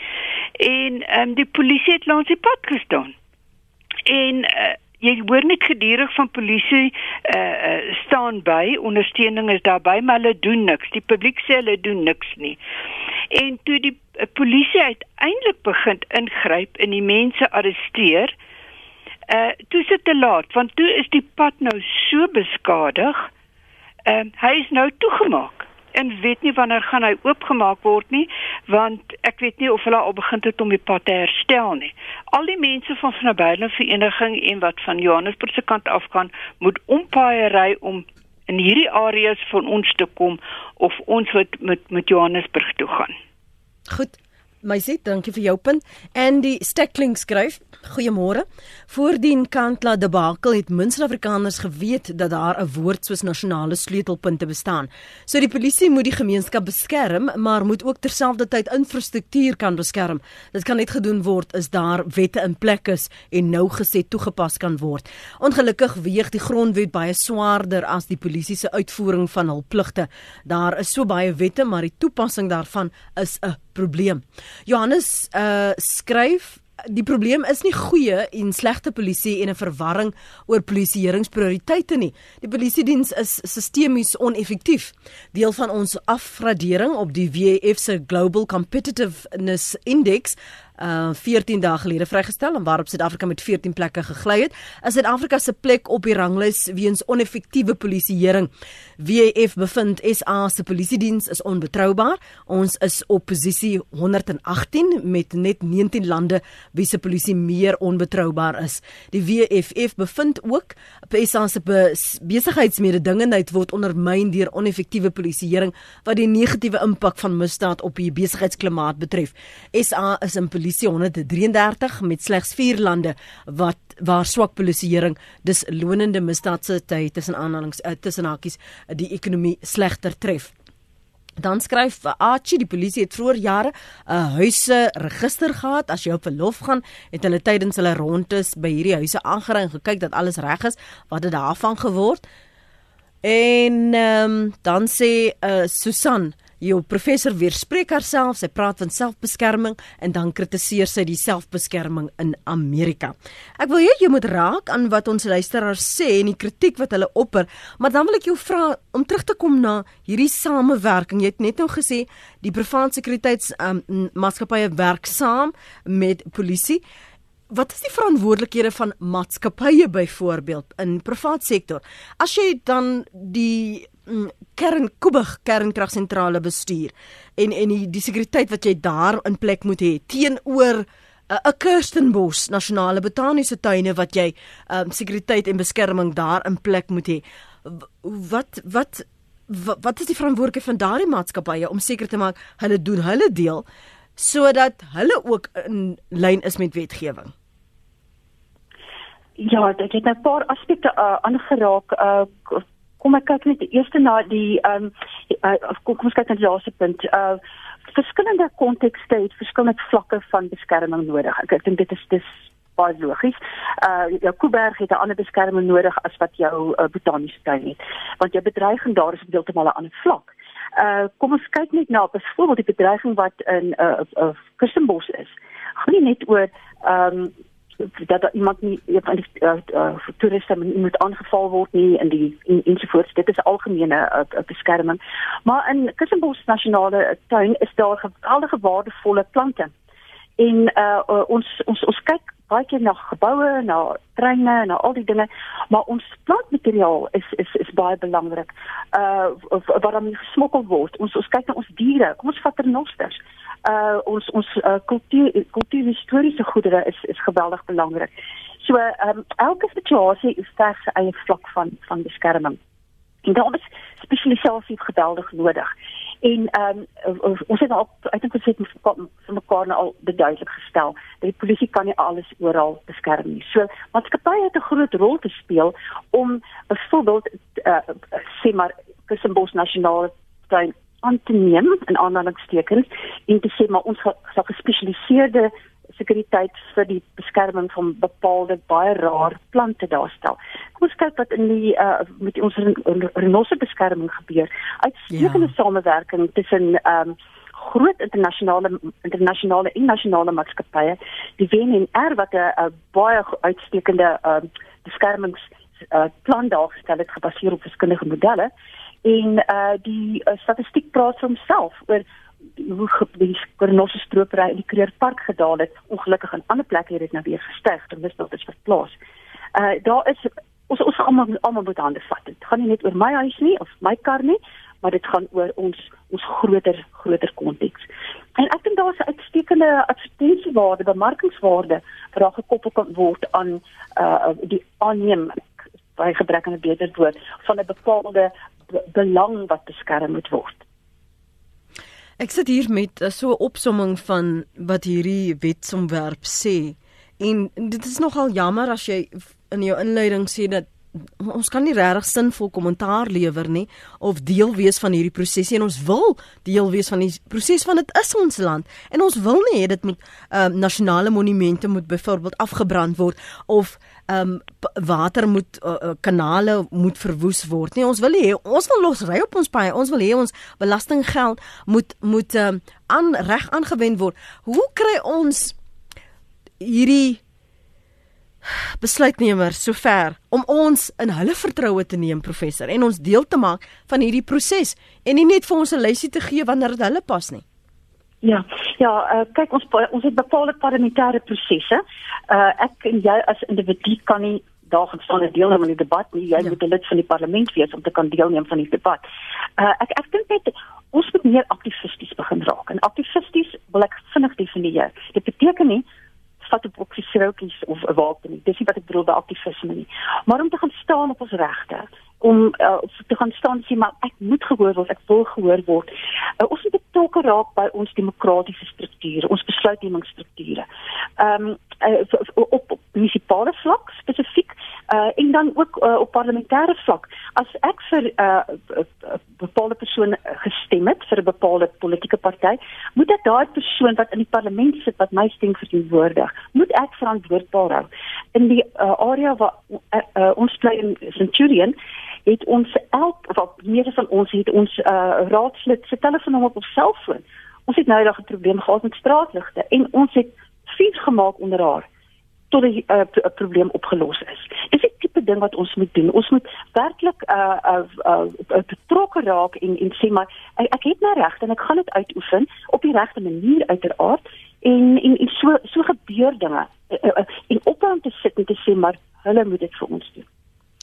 En ehm um, die polisie het langs die pad gestaan en uh, jy hoor net gedurig van polisie uh, uh, staan by ondersteuning is daarby maar hulle doen niks. Die publiek sê hulle doen niks nie. En toe die uh, polisie uiteindelik begin ingryp en die mense arresteer uh, toe sit te laat want toe is die pad nou so beskadig uh, hy is nou toegemaak en weet nie wanneer gaan hy oopgemaak word nie want ek weet nie of hulle al begin het om die pad te herstel nie. Al die mense van van die Berlin vereniging en wat van Johannesburg se kant af gaan, moet ompaaie ry om in hierdie areas van ons te kom of ons wat met met Johannesburg toe gaan. Goed. Meisie, dankie vir jou punt. Andy Steckling skryf: Goeiemôre. Voordien Kantla debakel het min Suid-Afrikaners geweet dat daar 'n woord soos nasionale sleutelpunte bestaan. So die polisie moet die gemeenskap beskerm, maar moet ook terselfdertyd infrastruktuur kan beskerm. Dit kan net gedoen word as daar wette in plek is en nou gesê toegepas kan word. Ongelukkig weeg die grondwet baie swaarder as die polisie se uitvoering van hul pligte. Daar is so baie wette, maar die toepassing daarvan is 'n probleem. Johannes uh skryf Die probleem is nie goeie en slegte polisie en 'n verwarring oor polisieeringsprioriteite nie. Die polisiediens is sistemies oneffektief. Deel van ons afgradering op die WEF se Global Competitiveness Index uh 14 dae gelede vrygestel en waarop Suid-Afrika met 14 plekke gegly het. Is Suid-Afrika se plek op die ranglys weens oneffektiewe polisieering. WEF bevind SA se polisiediens is onbetroubaar. Ons is op posisie 118 met net 19 lande wie se polisie meer onbetroubaar is. Die WFF bevind ook SA se be besigheidsmededingendheid word ondermyn deur oneffektiewe polisieering wat die negatiewe impak van misdaad op die besigheidsklimaat betref. SA is in 133 met slegs 4 lande wat waar swak polisieering dis lonende misdaadse tussen aanhalings uh, tussen hakies die ekonomie slegter tref. Dan skryf Archie die polisie het vroeër jare 'n huise register gehad as jy op verlof gaan het hulle tydens hulle rondes by hierdie huise aangery en gekyk dat alles reg is wat het daarvan geword en um, dan sê uh, Susan Jou professor weerspreek haarself, sy praat van selfbeskerming en dan kritiseer sy die selfbeskerming in Amerika. Ek wil hê jy moet raak aan wat ons luisteraars sê en die kritiek wat hulle opper, maar dan wil ek jou vra om terug te kom na hierdie samewerking. Jy het net nou gesê die private sekuriteits um, maatskappye werk saam met polisie. Wat is die verantwoordelikhede van maatskappye byvoorbeeld in private sektor? As jy dan die kern Kubig kernkragsentrale bestuur en en die, die sekuriteit wat jy daar in plek moet hê teenoor 'n uh, Kirstenbos nasionale botaniese tuine wat jy um, sekuriteit en beskerming daar in plek moet hê wat wat wat, wat is die verantwoordelikheid van daardie maatskappye om seker te maak hulle doen hulle deel sodat hulle ook in lyn is met wetgewing Ja, dit het 'n paar aspekte uh, aangeraak. Uh, kom ek kyk net eers na die ehm um, uh, kom ons kyk na die laaste punt. Uh verskillende kontekste het verskillende vlakke van beskerming nodig. Ek, ek dink dit is dis baie logies. Uh jou Kuiberg het 'n ander beskerming nodig as wat jou uh, botaniese tuin het. Want jou bedreiging daar is heeltemal 'n ander vlak. Uh kom ons kyk net na byvoorbeeld die bedreiging wat in 'n uh, uh, Kirstenbos is. Gaan nie net oor ehm um, dat daar iemand nie van uh, uh, toeriste moet aangeval word nie in die en, ensovoorts. Dit is algemene uh, beskerming. Maar in Kussenbos nasionale tuin is daar geweldige waardevolle plante. En uh, uh, ons ons ons kyk baie keer na geboue na treine na al die dinge maar ons plantmateriaal is is is baie belangrik. Uh dan gesmokkel word. Ons ons kyk na ons diere. Kom ons vat renosters uh ons ons uh, kultuur kultuurhistoriese goedere is is geweldig belangrik. So um, elke situasie is ter sy eie vlak van van beskerming. En daar is spesialisasie geweldig nodig. En ehm um, ons het al ek dink ons het vir mekaar nou al duidelik gestel dat die polisie kan nie alles oral beskerm nie. So maatskappye het 'n groot rol te speel om byvoorbeeld uh, sê maar Kussenbos nasionale tuin aan te neem in aanhalingstekens en te sê maar ons sal gespesialiseerde sekuriteit vir die beskerming van bepaalde baie rar plante daarstel. Kom ons kyk wat in die uh, met ons renosse beskerming gebeur. Uitstekende ja. samewerking tussen ehm um, groot internasionale internasionale en nasionale maatskappye, die WNR wat 'n baie uitstekende uh, beskermings uh, plan daar gestel het gebaseer op verskillende modelle en uh die uh, statistiek praat vir homself oor hoe die Kornosse stropery in die Kreerpark gedaal het. Ongelukkig in ander plekke het dit nou weer gestyg, is dit verplaas. Uh daar is ons ons almal almal moet hande vat. Dit gaan nie net oor my huis nie of my kar nie, maar dit gaan oor ons ons groter groter konteks. En ek dink daar's 'n uitstekende advertensiewaarde, bemarkingswaarde wat daar gekoppel kan word aan uh die aanneem by gebrek aan 'n beter woord van 'n bepaalde belang wat beskerm moet word. Ek sit hier met 'n so 'n opsomming van wat hierdie wetsontwerp sê. En dit is nogal jammer as jy in jou inleiding sê dat ons kan nie regtig sinvol kommentaar lewer nie of deel wees van hierdie proses en ons wil deel wees van die proses van dit is ons land en ons wil nie hê dit moet uh, nasionale monumente moet byvoorbeeld afgebrand word of ehm um, water moet uh, kanale moet verwoes word nie. Ons wil hê ons wil los ry op ons paai ons wil hê ons belastinggeld moet moet ehm um, aan reg aangewend word. Hoe kry ons hierdie besluitnemers sover om ons in hulle vertroue te neem professor en ons deel te maak van hierdie proses en nie net vir ons 'n lysie te gee wanneer dit hulle pas nie. Ja, ja, uh, kyk ons ons het bepaalde parlementêre prosesse. Uh ek en jy as individu kan nie daar gestaan en deelneem aan die debat nie. Jy ja. moet 'n lid van die parlement wees om te kan deelneem van die debat. Uh ek ek dink net ons moet meer aktivisties begin raak. En aktivisties wil ek vinnig definieer. Dit beteken nie vat op oksiesroutjies of 'n wapen nie. Dis nie wat ek bedoel by aktivisme nie. Maar om te gaan staan op ons regte, om uh, te gaan staan sê maar ek moet gehoor word, ek wil gehoor word. Uh, ons moet betrokke raak by ons demokratiese strukture, ons besluitnemingsstrukture. Ehm um, uh, op munisipale vlak spesifiek uh, en dan ook uh, op parlementêre vlak. As ek vir 'n uh, bepaalde persoon gestem het vir 'n bepaalde politieke party, moet ek daai persoon wat in die parlement sit wat my stem verteenwoordig, moet ek verantwoordbaar hou. In die uh, area waar uh, uh, ons bly in Centurion het ons elk wat meeste van ons het ons uh, raadslid se telefoonnommer op ons selfoon. Ons het nou 'n probleem gehad met straatligte en ons het vuur gemaak onder haar tot die uh, probleem opgelos is. Dis 'n tipe ding wat ons moet doen. Ons moet werklik uh uh, uh, uh betrokke raak en en sê maar ek, ek het my regte en ek gaan dit uitoefen op die regte manier uiteraard en en, en so so gebeur dinge. Uh, uh, en op aan te sit en te sê maar hulle moet dit vir ons doen.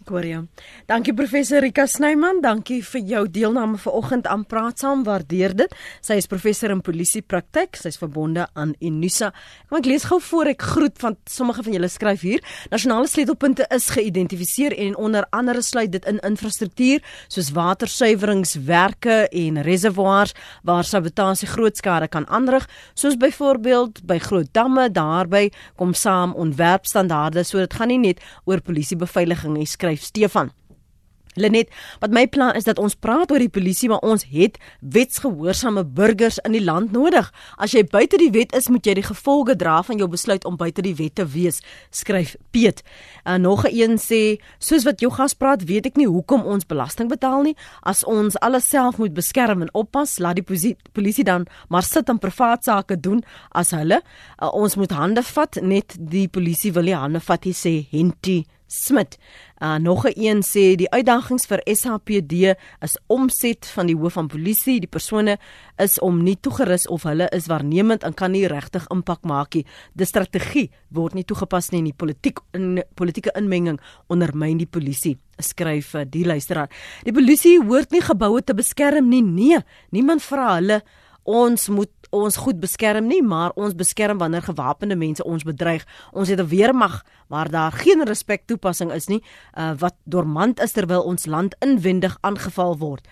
Korea. Dankie professor Rika Snyman, dankie vir jou deelname vanoggend aan Praat Saam, waardeer dit. Sy is professor in polisie praktyk, sy's verbonde aan Unisa. Kom ek lees gou voor ek groet van sommige van julle skryf hier. Nasionale sleutelpunte is geïdentifiseer en onder andere sluit dit in infrastruktuur soos watersuiweringswerke en reservoirs waar sabotasie groot skade kan aanrig, soos byvoorbeeld by groot damme. Daarby kom saam ontwerpstandaarde, so dit gaan nie net oor polisiebeveiliging nie, skryf skryf Stefan. Lenet, wat my plan is dat ons praat oor die polisie, maar ons het wetsgehoorsame burgers in die land nodig. As jy buite die wet is, moet jy die gevolge dra van jou besluit om buite die wet te wees, skryf Piet. En nog 'n een sê, soos wat jou gas praat, weet ek nie hoekom ons belasting betaal nie. As ons alles self moet beskerm en oppas, laat die polisie, dan maar sit en privaat sake doen as hulle. Uh, ons moet hande vat, net die polisie wil nie hande vat nie, sê Henty Smit. Uh, nog 'n een sê die uitdagings vir SAPD is omset van die hoof van polisie. Die persone is om nie toegerus of hulle is waarnemend en kan nie regtig impak maak nie. Die strategie word nie toegepas nie in die politiek in politieke inmenging ondermyn die polisie. Skryf uh, die luisteraar. Die polisie hoort nie geboue te beskerm nie. Nee, niemand vra hulle ons moet ons goed beskerm nie, maar ons beskerm wanneer gewapende mense ons bedreig. Ons het 'n weermag waar daar geen respek toepassing is nie, uh, wat dormant is terwyl ons land inwendig aangeval word.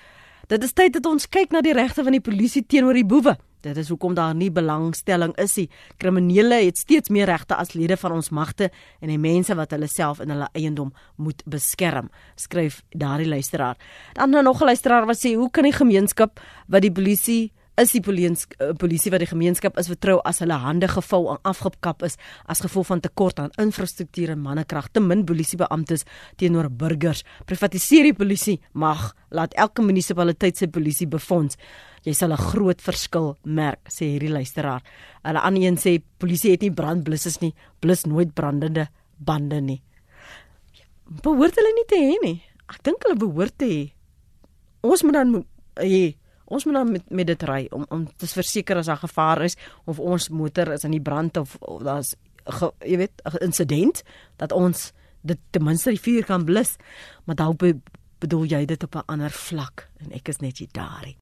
Dit is tyd dat ons kyk na die regte van die polisie teenoor die boewe. Dit is hoekom daar nie belangstelling is nie. Kriminele het steeds meer regte as lede van ons magte en die mense wat hulle self in hulle eiendom moet beskerm, skryf daardie luisteraar. Dan nog 'n luisteraar wat sê, "Hoe kan die gemeenskap wat die polisie is die uh, polisie wat die gemeenskap is vertrou as hulle hande gevou en afgekap is as gevolg van tekort aan infrastruktuur en mannekrag. Te min polisiebeamptes teenoor burgers. Privatiseer die polisie mag. Laat elke munisipaliteit sy polisie befonds. Jy sal 'n groot verskil merk sê hierdie luisteraar. Hulle aan een sê polisie het nie brandblussers nie. Blus nooit brandende bande nie. Behoort hulle nie te hê nie? Ek dink hulle behoort te hê. Ons moet dan hê Ons moet dan met, met dit ry om om te verseker as daar gevaar is of ons motor is in die brand of, of daar's jy weet 'n insident dat ons dit ten minste die vuur kan blus. Maar dalk be, bedoel jy dit op 'n ander vlak en ek is net hier daarin.